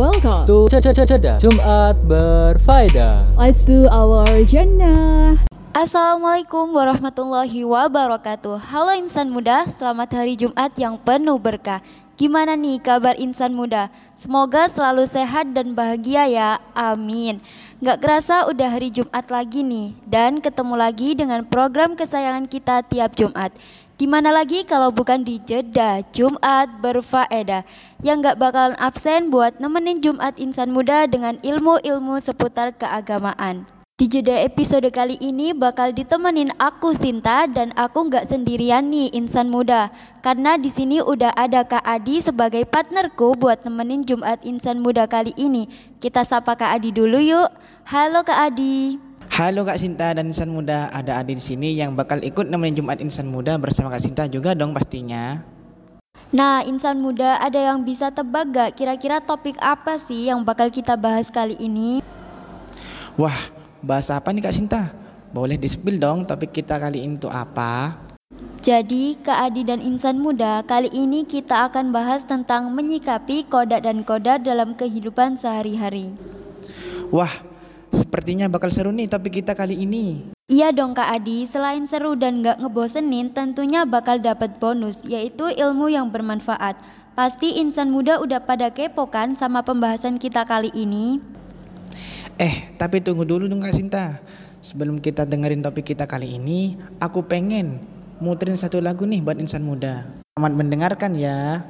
welcome. To Ceda Jumat berfaedah. Let's do our jannah. Assalamualaikum warahmatullahi wabarakatuh. Halo insan muda, selamat hari Jumat yang penuh berkah. Gimana nih kabar insan muda? Semoga selalu sehat dan bahagia ya, amin. Gak kerasa udah hari Jumat lagi nih Dan ketemu lagi dengan program kesayangan kita tiap Jumat Di mana lagi kalau bukan di jeda Jumat berfaedah Yang gak bakalan absen buat nemenin Jumat insan muda dengan ilmu-ilmu seputar keagamaan di jeda episode kali ini bakal ditemenin aku Sinta dan aku nggak sendirian nih insan muda karena di sini udah ada Kak Adi sebagai partnerku buat nemenin Jumat Insan Muda kali ini. Kita sapa Kak Adi dulu yuk. Halo Kak Adi. Halo Kak Sinta dan Insan Muda, ada Adi di sini yang bakal ikut nemenin Jumat Insan Muda bersama Kak Sinta juga dong pastinya. Nah, insan muda ada yang bisa tebak gak kira-kira topik apa sih yang bakal kita bahas kali ini? Wah, Bahasa apa nih Kak Sinta? Boleh di-spill dong topik kita kali ini tuh apa? Jadi, Kak Adi dan insan muda, kali ini kita akan bahas tentang menyikapi koda dan koda dalam kehidupan sehari-hari. Wah, sepertinya bakal seru nih topik kita kali ini. Iya dong Kak Adi, selain seru dan gak ngebosenin, tentunya bakal dapat bonus, yaitu ilmu yang bermanfaat. Pasti insan muda udah pada kepo kan sama pembahasan kita kali ini? Eh, tapi tunggu dulu dong Kak Sinta. Sebelum kita dengerin topik kita kali ini, aku pengen muterin satu lagu nih buat insan muda. Selamat mendengarkan ya.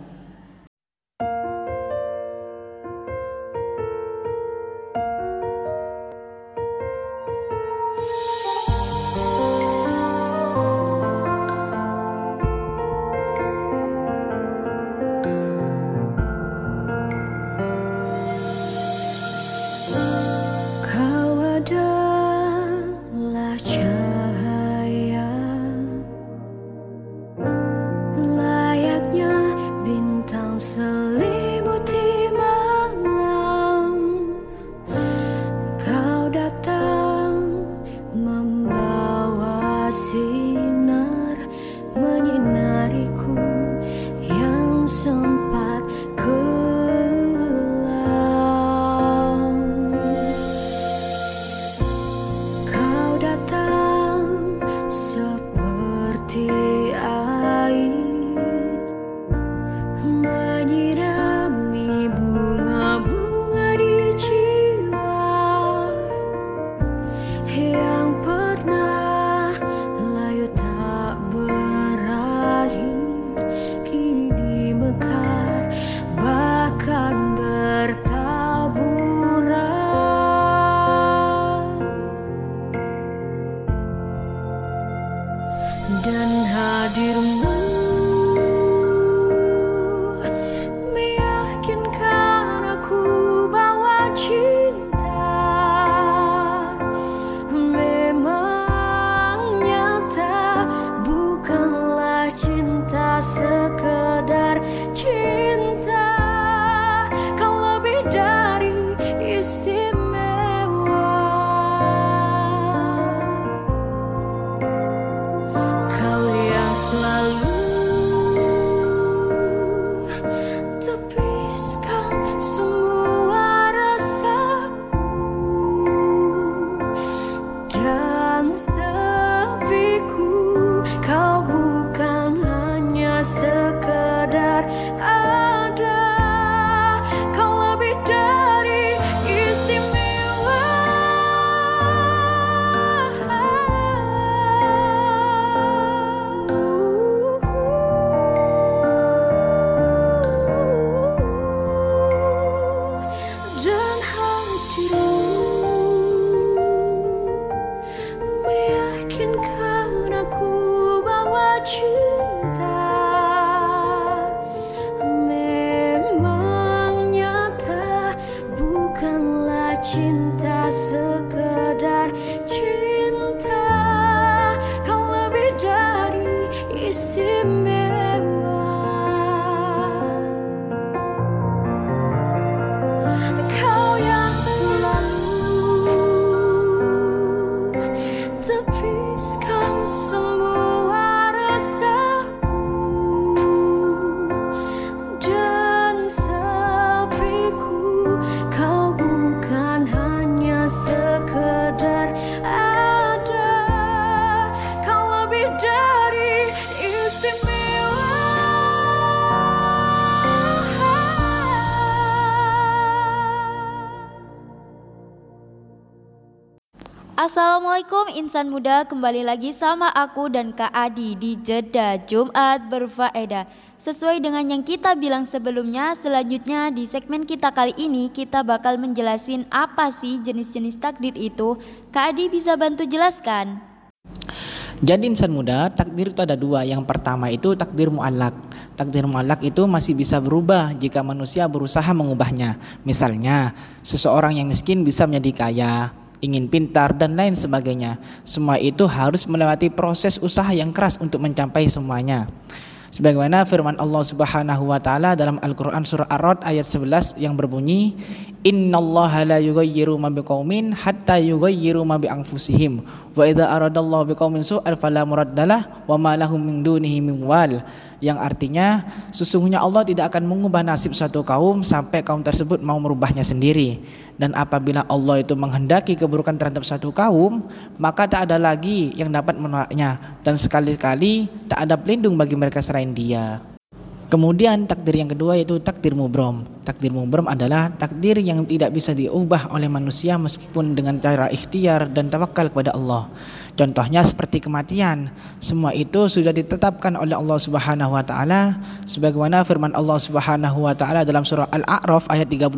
去。Insan muda, kembali lagi sama aku dan Kak Adi di Jeda Jumat berfaedah. Sesuai dengan yang kita bilang sebelumnya, selanjutnya di segmen kita kali ini kita bakal menjelasin apa sih jenis-jenis takdir itu. Kak Adi bisa bantu jelaskan? Jadi insan muda, takdir itu ada dua. Yang pertama itu takdir mu'allak. Takdir mu'allak itu masih bisa berubah jika manusia berusaha mengubahnya. Misalnya, seseorang yang miskin bisa menjadi kaya, ingin pintar dan lain sebagainya. Semua itu harus melewati proses usaha yang keras untuk mencapai semuanya. Sebagaimana firman Allah Subhanahu wa taala dalam Al-Qur'an surah Ar-Ra'd ayat 11 yang berbunyi, "Innallaha la yughayyiru ma biqaumin hatta yughayyiru ma bi anfusihim. Wa idza aradallahu biqaumin su'an fala muraddalah wa ma lahum min dunihi min wal." Yang artinya sesungguhnya Allah tidak akan mengubah nasib suatu kaum sampai kaum tersebut mau merubahnya sendiri. Dan apabila Allah itu menghendaki keburukan terhadap satu kaum, maka tak ada lagi yang dapat menolaknya dan sekali-kali tak ada pelindung bagi mereka selain Dia. Kemudian takdir yang kedua yaitu takdir mubrom. Takdir mubrom adalah takdir yang tidak bisa diubah oleh manusia meskipun dengan cara ikhtiar dan tawakal kepada Allah. Contohnya seperti kematian. Semua itu sudah ditetapkan oleh Allah Subhanahu wa taala. Sebagaimana firman Allah Subhanahu wa taala dalam surah Al-A'raf ayat 34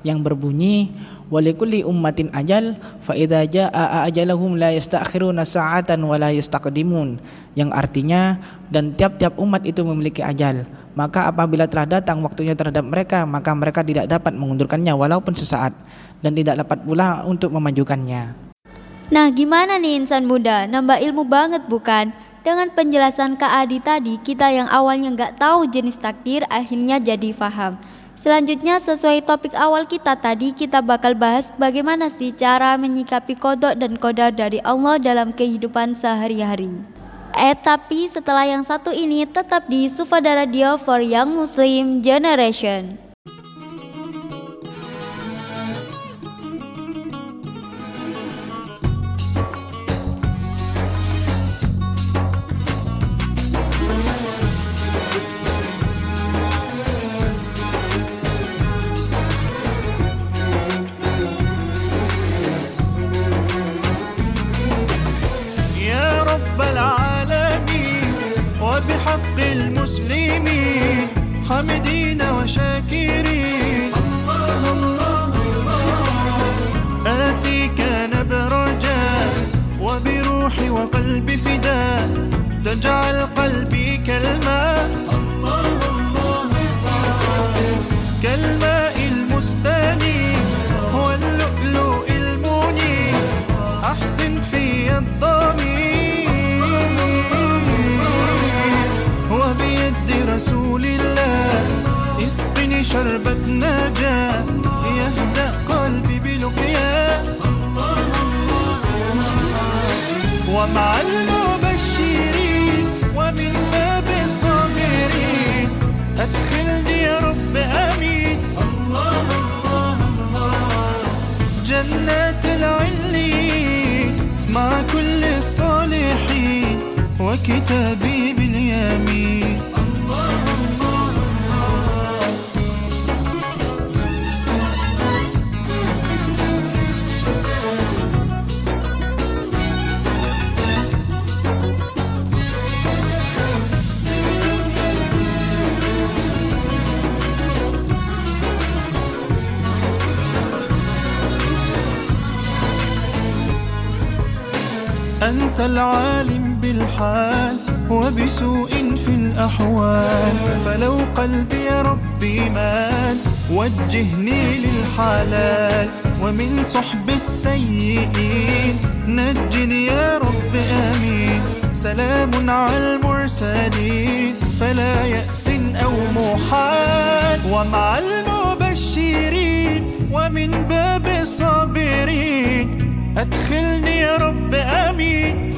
yang berbunyi walikulli ummatin ajal fa idza jaa ajalahum la yastakhiruna sa'atan wa la yastaqdimun. Yang artinya dan tiap-tiap umat itu memiliki ajal. Maka apabila telah datang waktunya terhadap mereka maka mereka tidak dapat mengundurkannya walaupun sesaat. Dan tidak dapat pula untuk memajukannya Nah gimana nih insan muda, nambah ilmu banget bukan? Dengan penjelasan Kak Adi tadi, kita yang awalnya nggak tahu jenis takdir akhirnya jadi paham. Selanjutnya sesuai topik awal kita tadi kita bakal bahas bagaimana sih cara menyikapi kodok dan kodar dari Allah dalam kehidupan sehari-hari. Eh tapi setelah yang satu ini tetap di Sufada Radio for Young Muslim Generation. كتابي باليمين. الله الله الله أنت العالم بالحال وبسوء في الأحوال. فلو قلبي يا ربي مال وجهني للحلال. ومن صحبة سيئين نجني يا رب آمين. سلام على المرسلين فلا يأس أو محال. ومع المبشرين ومن باب الصابرين أدخلني يا رب آمين.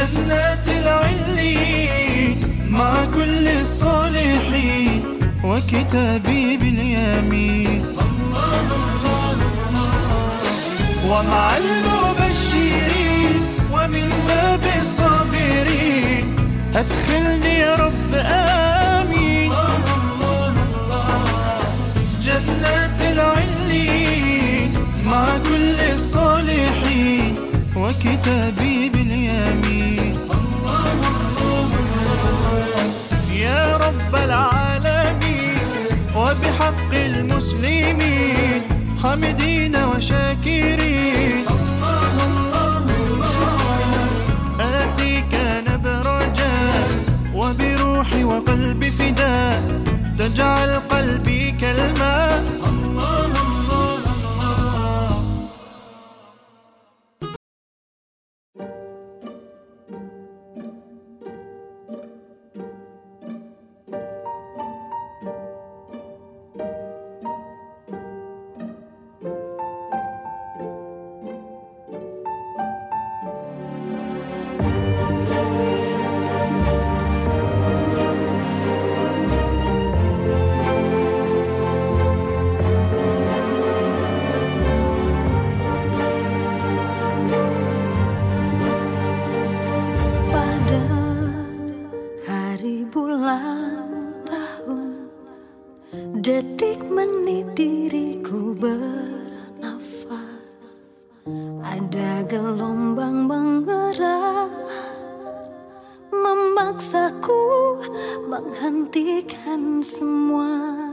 جنات العلي مع كل الصالحين وكتابي باليمين. الله الله الله ومع المبشرين ومن باب الصابرين أدخلني يا رب آمين. جنات العلي مع كل الصالحين وكتابي حامدين وشاكرين. آتيك الله الله وبروحي وقلبي فداء. تجعل قلبي كالماء. Ada gelombang menggerak Memaksaku menghentikan semua.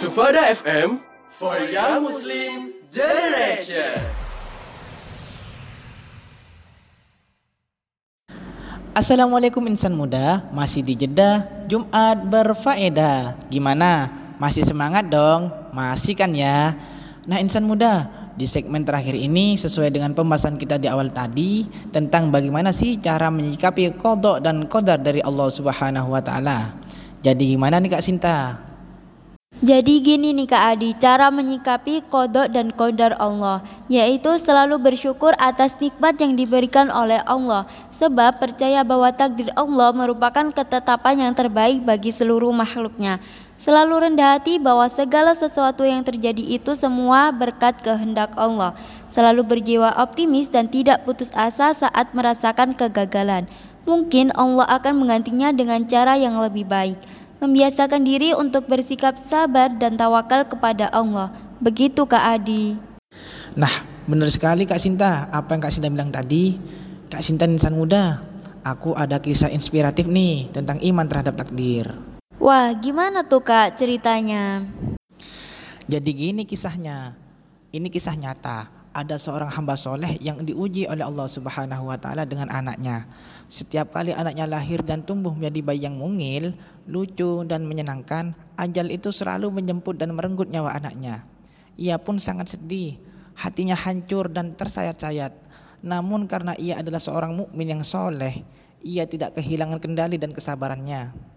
Sufada FM for Young Muslim Generation. Assalamualaikum insan muda, masih di jeda Jumat berfaedah. Gimana? Masih semangat dong? Masih kan ya? Nah, insan muda, di segmen terakhir ini sesuai dengan pembahasan kita di awal tadi tentang bagaimana sih cara menyikapi kodok dan kodar dari Allah Subhanahu wa taala. Jadi gimana nih Kak Sinta? Jadi gini nih Kak Adi, cara menyikapi kodok dan kodar Allah, yaitu selalu bersyukur atas nikmat yang diberikan oleh Allah, sebab percaya bahwa takdir Allah merupakan ketetapan yang terbaik bagi seluruh makhluknya. Selalu rendah hati bahwa segala sesuatu yang terjadi itu semua berkat kehendak Allah. Selalu berjiwa optimis dan tidak putus asa saat merasakan kegagalan. Mungkin Allah akan menggantinya dengan cara yang lebih baik membiasakan diri untuk bersikap sabar dan tawakal kepada Allah. Begitu Kak Adi. Nah, benar sekali Kak Sinta. Apa yang Kak Sinta bilang tadi? Kak Sinta insan muda. Aku ada kisah inspiratif nih tentang iman terhadap takdir. Wah, gimana tuh Kak ceritanya? Jadi gini kisahnya. Ini kisah nyata. Ada seorang hamba soleh yang diuji oleh Allah Subhanahu wa taala dengan anaknya. Setiap kali anaknya lahir dan tumbuh menjadi bayi yang mungil, lucu dan menyenangkan, ajal itu selalu menjemput dan merenggut nyawa anaknya. Ia pun sangat sedih, hatinya hancur dan tersayat-sayat. Namun karena ia adalah seorang mukmin yang soleh, ia tidak kehilangan kendali dan kesabarannya.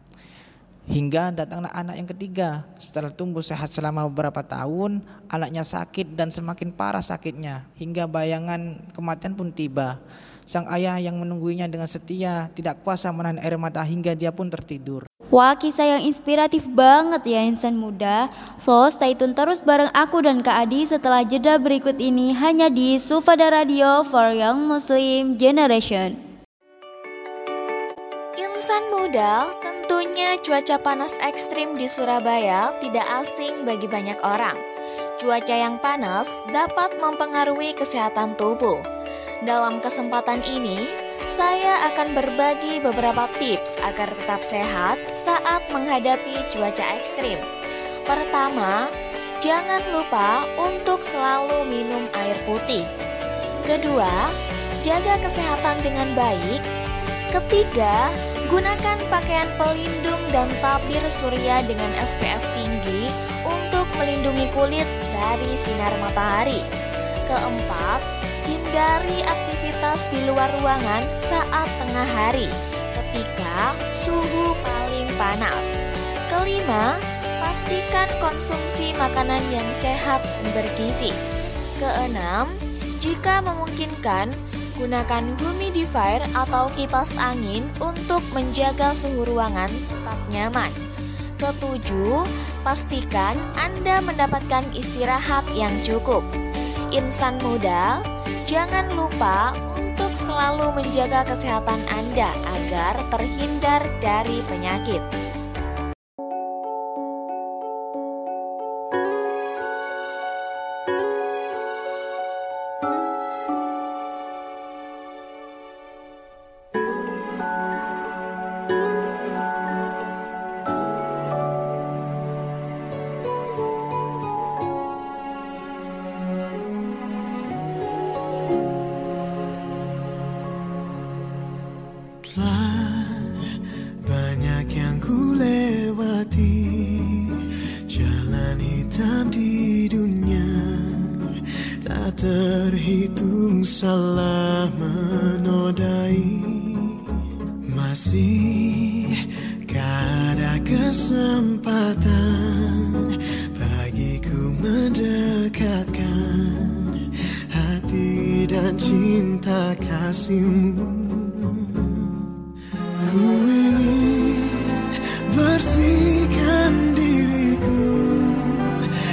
Hingga datanglah anak yang ketiga. Setelah tumbuh sehat selama beberapa tahun, anaknya sakit dan semakin parah sakitnya hingga bayangan kematian pun tiba. Sang ayah yang menungguinya dengan setia tidak kuasa menahan air mata hingga dia pun tertidur. Wah, kisah yang inspiratif banget ya insan muda. So, stay tune terus bareng aku dan Kak Adi setelah jeda berikut ini hanya di Sufada Radio for Young Muslim Generation. Insan muda, tentunya cuaca panas ekstrim di Surabaya tidak asing bagi banyak orang. Cuaca yang panas dapat mempengaruhi kesehatan tubuh. Dalam kesempatan ini, saya akan berbagi beberapa tips agar tetap sehat saat menghadapi cuaca ekstrim. Pertama, jangan lupa untuk selalu minum air putih. Kedua, jaga kesehatan dengan baik. Ketiga, gunakan pakaian pelindung dan tabir surya dengan SPF tinggi untuk melindungi kulit dari sinar matahari. Keempat, hindari aktivitas di luar ruangan saat tengah hari ketika suhu paling panas. Kelima, pastikan konsumsi makanan yang sehat dan bergizi. Keenam, jika memungkinkan, gunakan humidifier atau kipas angin untuk menjaga suhu ruangan tetap nyaman. Ketujuh, pastikan Anda mendapatkan istirahat yang cukup. Insan muda, jangan lupa untuk selalu menjaga kesehatan Anda agar terhindar dari penyakit. Kasihmu. Ku ingin bersihkan diriku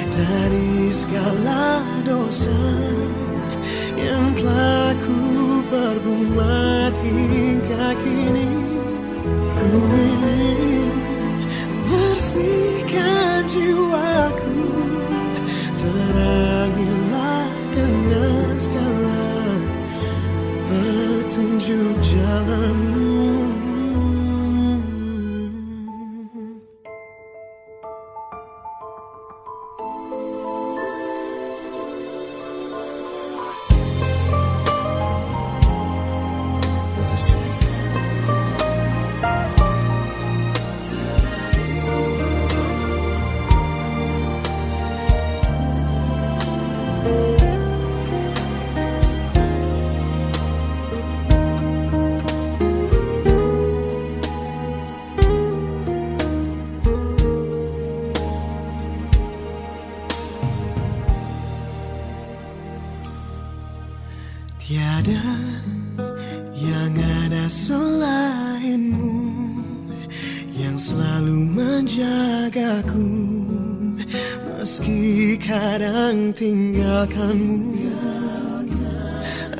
dari segala dosa yang telah petunjuk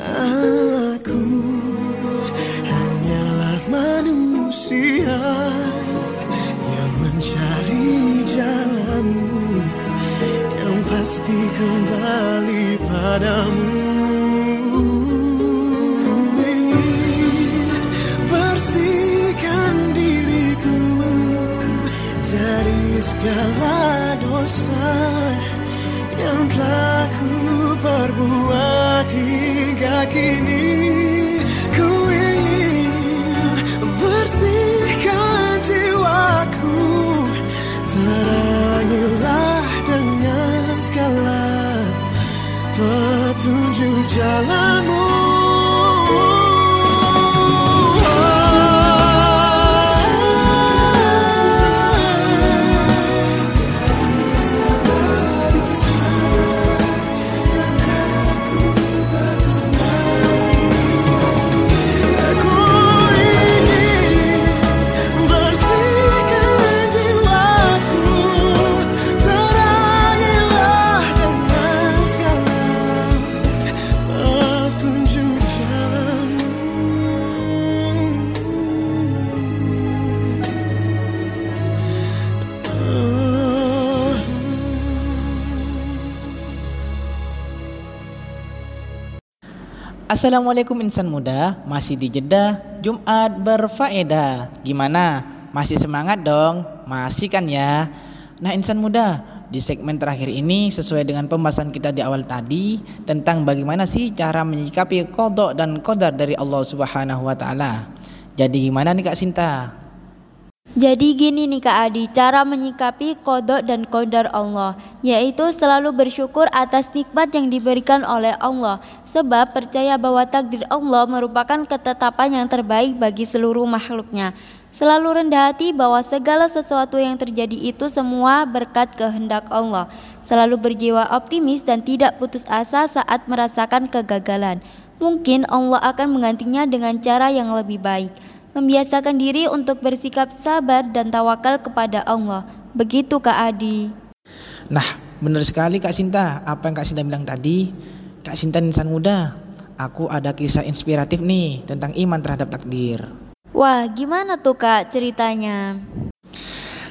Aku hanyalah manusia Yang mencari jalanmu Yang pasti kembali padamu. Ingin bersihkan diriku Dari segala dosa Yang telah ku perbuat hingga kini. Ku ingin bersihkan jiwaku Terangilah dengan segala petunjuk jalanmu Assalamualaikum insan muda, masih di Jeddah, Jumat berfaedah. Gimana? Masih semangat dong? Masih kan ya? Nah insan muda, di segmen terakhir ini sesuai dengan pembahasan kita di awal tadi tentang bagaimana sih cara menyikapi kodok dan kodar dari Allah Subhanahu wa taala. Jadi gimana nih Kak Sinta? Jadi gini nih Kak Adi, cara menyikapi kodok dan kodar Allah, yaitu selalu bersyukur atas nikmat yang diberikan oleh Allah, sebab percaya bahwa takdir Allah merupakan ketetapan yang terbaik bagi seluruh makhluknya. Selalu rendah hati bahwa segala sesuatu yang terjadi itu semua berkat kehendak Allah. Selalu berjiwa optimis dan tidak putus asa saat merasakan kegagalan. Mungkin Allah akan menggantinya dengan cara yang lebih baik. Membiasakan diri untuk bersikap sabar dan tawakal kepada Allah. Begitu Kak Adi. Nah, benar sekali Kak Sinta. Apa yang Kak Sinta bilang tadi? Kak Sinta insan muda. Aku ada kisah inspiratif nih tentang iman terhadap takdir. Wah, gimana tuh Kak ceritanya?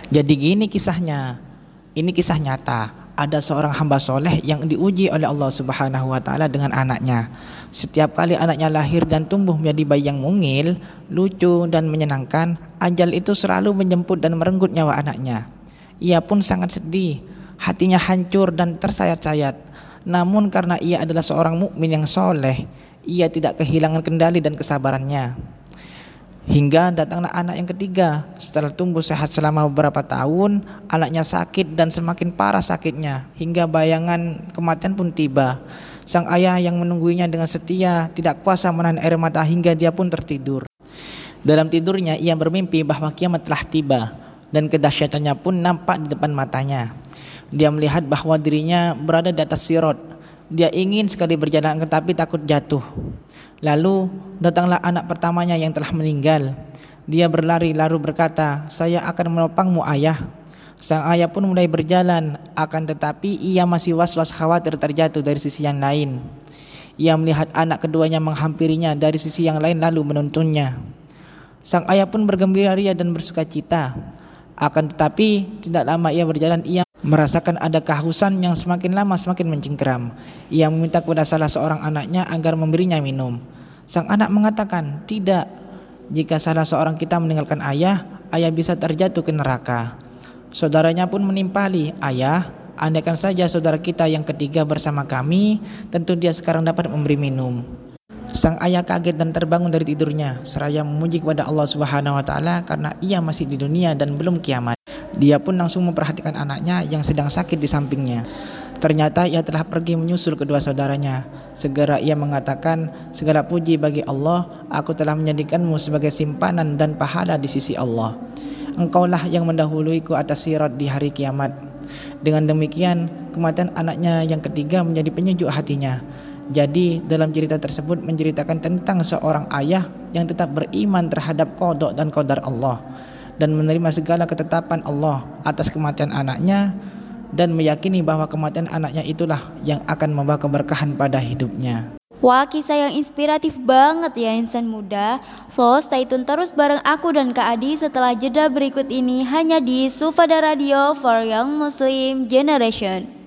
Jadi gini kisahnya. Ini kisah nyata. Ada seorang hamba soleh yang diuji oleh Allah Subhanahu wa taala dengan anaknya. Setiap kali anaknya lahir dan tumbuh menjadi bayi yang mungil, lucu dan menyenangkan, ajal itu selalu menjemput dan merenggut nyawa anaknya. Ia pun sangat sedih, hatinya hancur dan tersayat-sayat. Namun karena ia adalah seorang mukmin yang soleh, ia tidak kehilangan kendali dan kesabarannya. Hingga datanglah anak yang ketiga. Setelah tumbuh sehat selama beberapa tahun, anaknya sakit dan semakin parah sakitnya hingga bayangan kematian pun tiba. Sang ayah yang menungguinya dengan setia tidak kuasa menahan air mata hingga dia pun tertidur. Dalam tidurnya ia bermimpi bahwa kiamat telah tiba dan kedahsyatannya pun nampak di depan matanya. Dia melihat bahwa dirinya berada di atas sirot. Dia ingin sekali berjalan tetapi takut jatuh. Lalu datanglah anak pertamanya yang telah meninggal. Dia berlari lalu berkata, "Saya akan menopangmu, ayah." Sang ayah pun mulai berjalan, akan tetapi ia masih was-was khawatir terjatuh dari sisi yang lain. Ia melihat anak keduanya menghampirinya dari sisi yang lain lalu menuntunnya. Sang ayah pun bergembira ria dan bersuka cita. Akan tetapi tidak lama ia berjalan ia merasakan ada kehausan yang semakin lama semakin mencengkeram. Ia meminta kepada salah seorang anaknya agar memberinya minum. Sang anak mengatakan, "Tidak. Jika salah seorang kita meninggalkan ayah, ayah bisa terjatuh ke neraka." Saudaranya pun menimpali, "Ayah, andaikan saja saudara kita yang ketiga bersama kami, tentu dia sekarang dapat memberi minum." Sang ayah kaget dan terbangun dari tidurnya seraya memuji kepada Allah Subhanahu wa taala karena ia masih di dunia dan belum kiamat. Dia pun langsung memperhatikan anaknya yang sedang sakit di sampingnya. Ternyata ia telah pergi menyusul kedua saudaranya. Segera ia mengatakan, "Segala puji bagi Allah, aku telah menjadikanmu sebagai simpanan dan pahala di sisi Allah. Engkaulah yang mendahuluiku atas sirat di hari kiamat." Dengan demikian, kematian anaknya yang ketiga menjadi penyejuk hatinya. Jadi dalam cerita tersebut menceritakan tentang seorang ayah yang tetap beriman terhadap kodok dan kodar Allah dan menerima segala ketetapan Allah atas kematian anaknya dan meyakini bahwa kematian anaknya itulah yang akan membawa keberkahan pada hidupnya. Wah kisah yang inspiratif banget ya insan muda. So stay tune terus bareng aku dan Kak Adi setelah jeda berikut ini Hanya di Sufada Radio for Young Muslim Generation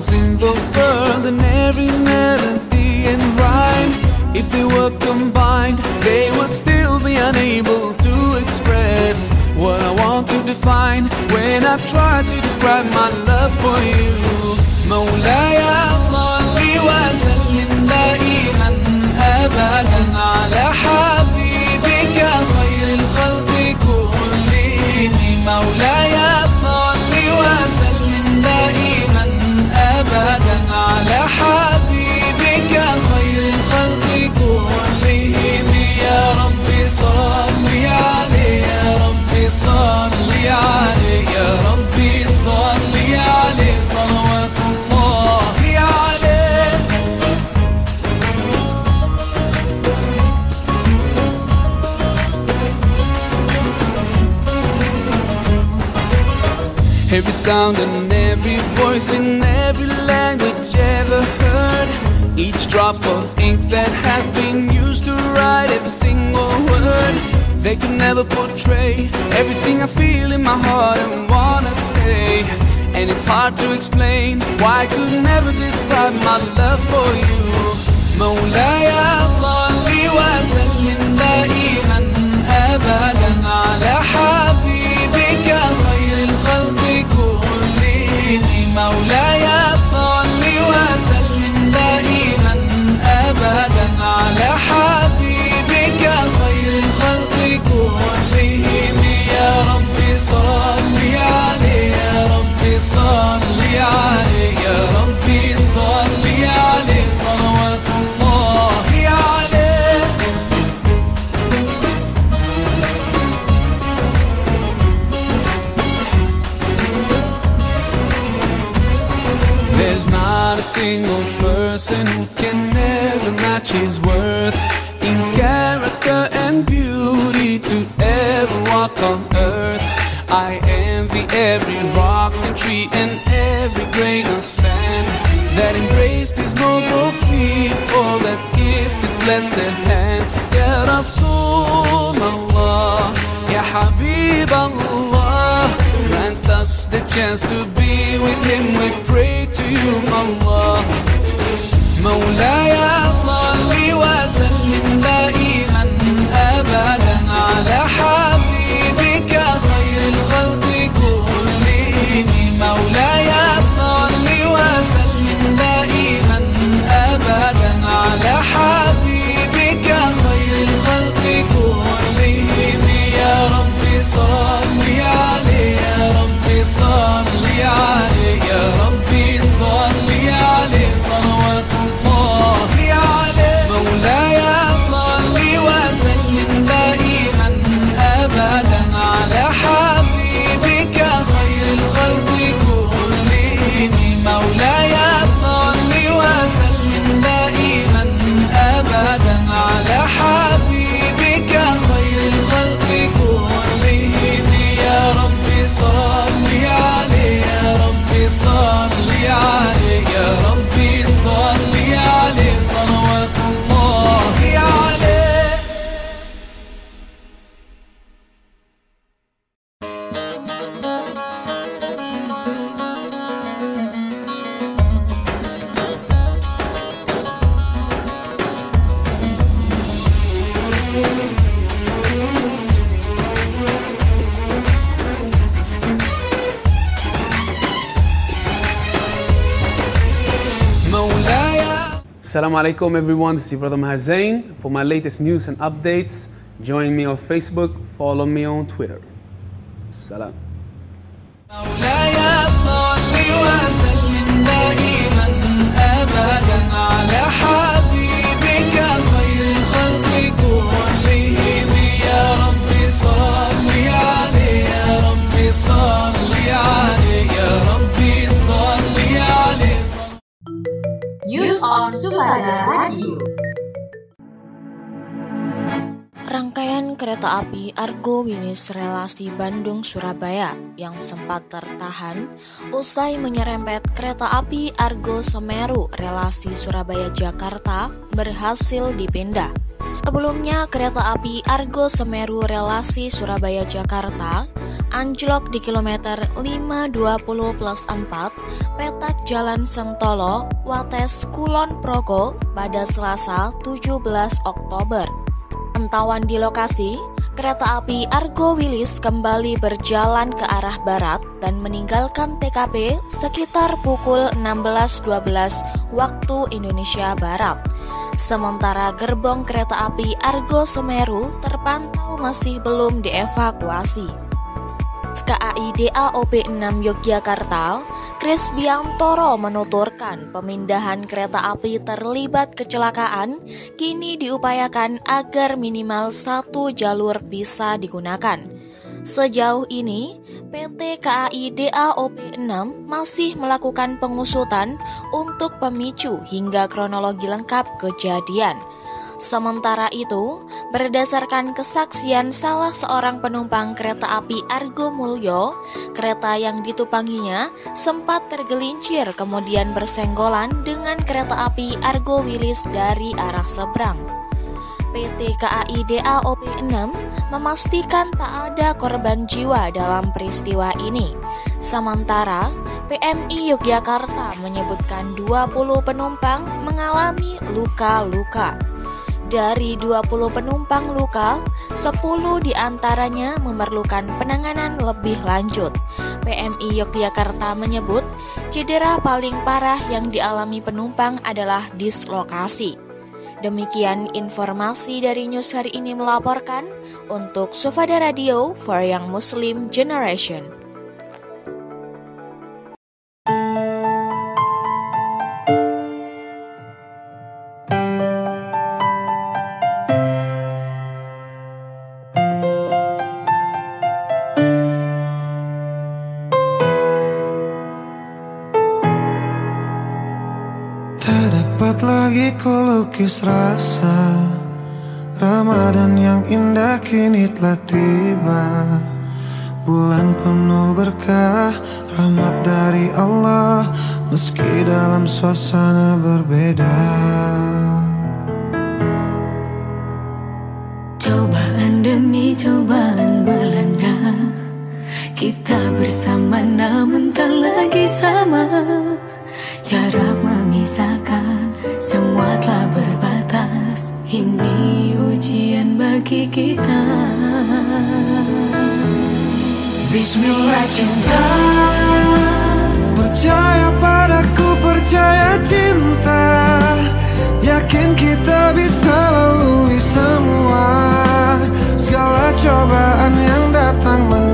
songs in the world and every melody and rhyme. If they were combined, they would still be unable to express what I want to define when I try to describe my love for you. Every sound and every voice in every language ever heard. Each drop of ink that has been used to write every single word. They can never portray everything I feel in my heart and wanna say. And it's hard to explain why I could never describe my love for you. مولاي صل وسلم دائما ابدا على حبيبك مولاي صل وسلم دائما ابدا على حبيبك خير الخلق كلهم يا رب صل single person who can ever match his worth in character and beauty to ever walk on earth. I envy every rock and tree and every grain of sand that embraced his noble feet or that kissed his blessed hands. Ya Rasulullah, Ya Habib Allah, grant us the chance to be with him. We pray يوم الله. مولاي Assalamu alaikum everyone, this is your brother Maher Zain. For my latest news and updates, join me on Facebook, follow me on Twitter. Salam. مولاي صل وسلم دائما ابدا على on Sumada Radio. Rangkaian kereta api Argo Winis relasi Bandung-Surabaya yang sempat tertahan usai menyerempet kereta api Argo Semeru relasi Surabaya-Jakarta berhasil dipindah. Sebelumnya kereta api Argo Semeru relasi Surabaya-Jakarta anjlok di kilometer 520 plus 4 petak Jalan Sentolo, Wates, Kulon Progo pada Selasa 17 Oktober. Pantauan di lokasi, kereta api Argo Wilis kembali berjalan ke arah barat dan meninggalkan TKP sekitar pukul 16.12 waktu Indonesia Barat. Sementara gerbong kereta api Argo Semeru terpantau masih belum dievakuasi. KAI DAOP 6 Yogyakarta, Kris Biantoro menuturkan pemindahan kereta api terlibat kecelakaan kini diupayakan agar minimal satu jalur bisa digunakan. Sejauh ini, PT KAI DAOP 6 masih melakukan pengusutan untuk pemicu hingga kronologi lengkap kejadian. Sementara itu, berdasarkan kesaksian salah seorang penumpang kereta api Argo Mulyo, kereta yang ditupanginya sempat tergelincir kemudian bersenggolan dengan kereta api Argo Wilis dari arah seberang. PT KAI DAOP 6 memastikan tak ada korban jiwa dalam peristiwa ini. Sementara, PMI Yogyakarta menyebutkan 20 penumpang mengalami luka-luka. Dari 20 penumpang luka, 10 di antaranya memerlukan penanganan lebih lanjut. PMI Yogyakarta menyebut, cedera paling parah yang dialami penumpang adalah dislokasi. Demikian informasi dari news hari ini melaporkan untuk Sufada Radio for Young Muslim Generation. Ku lukis rasa Ramadan yang indah kini telah tiba. Bulan penuh berkah Rahmat dari Allah Meski dalam suasana berbeda. Cobaan demi cobaan melanda. Kita bersama namun tak lagi sama bagi kita. Bismillah cinta. Percaya padaku, percaya cinta. Yakin kita bisa lalui semua Segala cobaan yang datang mendera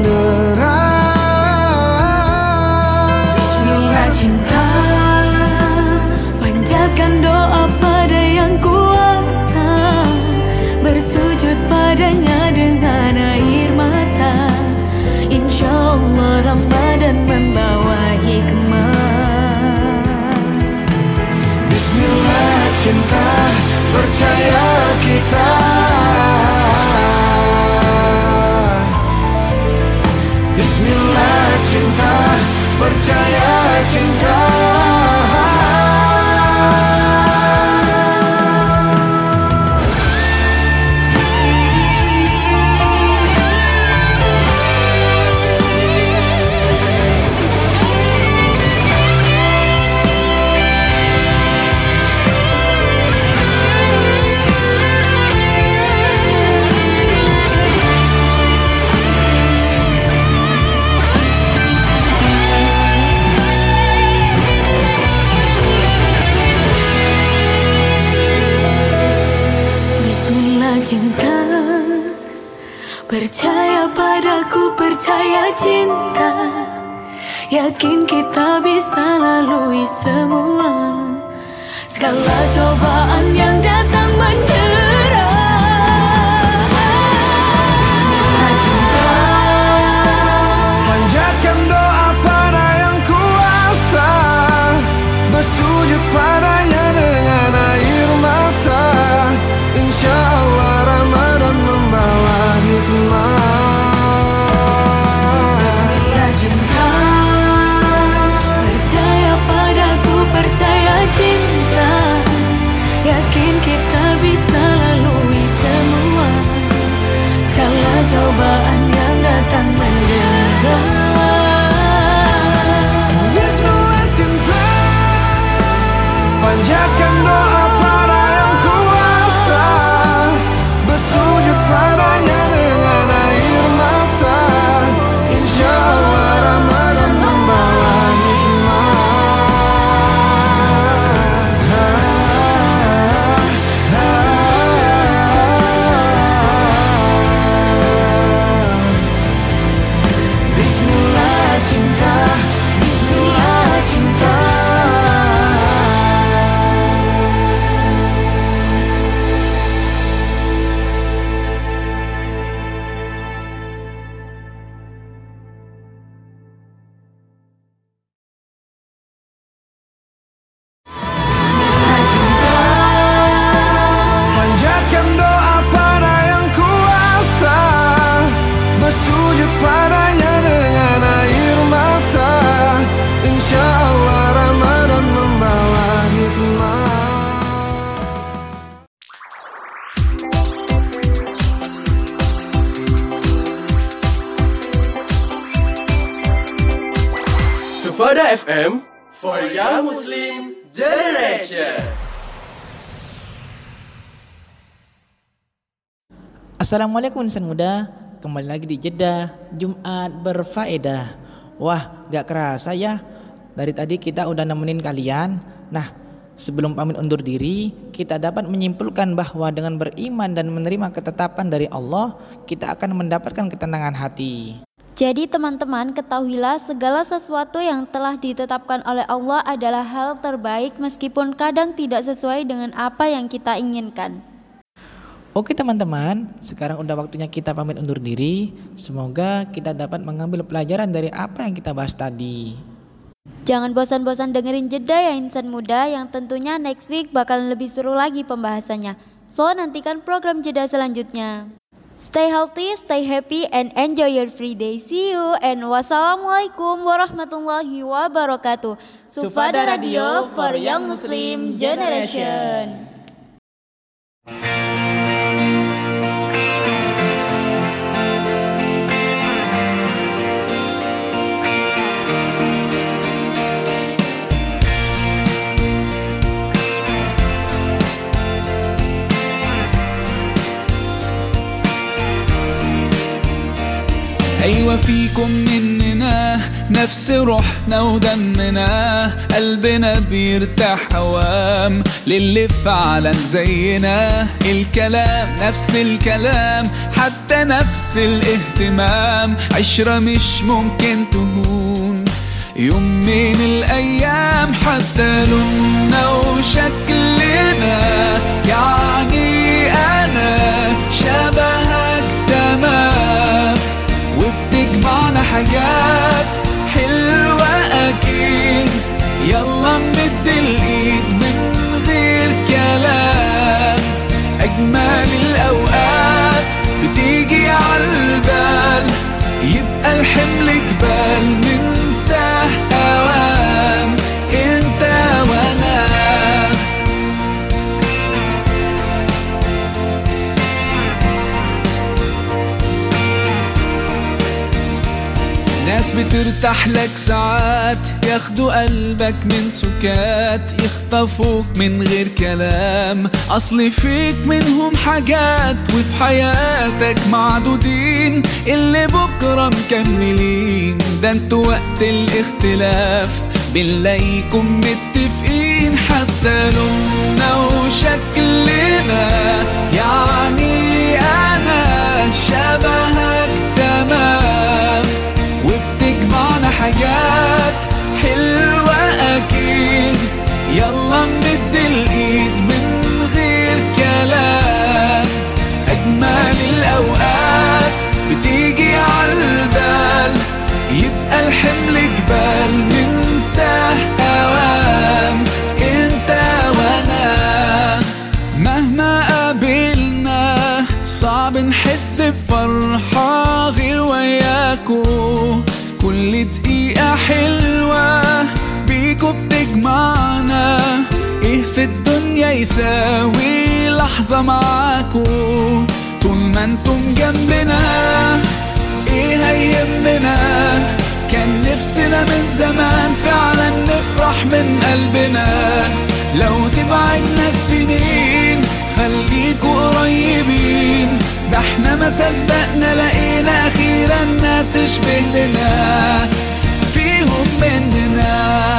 FM for Young Muslim Generation. Assalamualaikum insan muda. Kembali lagi di Jeddah Jumat berfaedah. Wah gak kerasa ya Dari tadi kita udah nemenin kalian. Nah sebelum pamit undur diri Kita dapat menyimpulkan bahwa dengan beriman dan menerima ketetapan dari Allah Kita akan mendapatkan ketenangan hati Jadi teman-teman ketahuilah segala sesuatu yang telah ditetapkan oleh Allah adalah hal terbaik meskipun kadang tidak sesuai dengan apa yang kita inginkan. Oke teman-teman, sekarang udah waktunya kita pamit undur diri. Semoga kita dapat mengambil pelajaran dari apa yang kita bahas tadi. Jangan bosan-bosan dengerin jeda ya insan muda yang tentunya next week bakalan lebih seru lagi pembahasannya. So nantikan program jeda selanjutnya. Stay healthy, stay happy, and enjoy your free day. See you and wassalamualaikum warahmatullahi wabarakatuh. Sufada Radio for Young Muslim Generation. فيكم مننا. نفس روحنا ودمنا. قلبنا بيرتاح هوام للي فعلا زينا. الكلام نفس الكلام. حتى نفس الاهتمام. عشرة مش ممكن تهون. يوم من الأيام حتى لوننا وشكلنا. يعني أنا شبهك حاجات حلوة أكيد. يلا نمد الإيد من غير كلام. أجمل الأوقات بتيجي عالبال يبقى الحمل جبال ننساه بترتاح لك ساعات. ياخدوا قلبك من سكات يخطفوك من غير كلام. أصل فيك منهم حاجات وفي حياتك معدودين. اللي بكرة مكملين. ده أنتوا وقت الاختلاف. بنلاقيكم متفقين حتى لوننا وشكلنا. يعني أنا شبهك. حاجات حلوة أكيد. يلا نمد الإيد من غير كلام. أجمل الأوقات بتيجي عالبال يبقى الحمل جبال ننساه أوام أنت وأنا مهما قابلنا صعب نحس بفرحة غير وياكو. كل دقيقة حلوة بيكو بتجمعنا. إيه في الدنيا يساوي لحظة معاكو طول ما أنتم جنبنا إيه هيهمنا؟ كان نفسنا من زمان فعلا نفرح من قلبنا. لو تبعدنا السنين خليكوا قريبين. ده إحنا ما صدقنا لقينا أخيرا ناس تشبه لنا. mending out.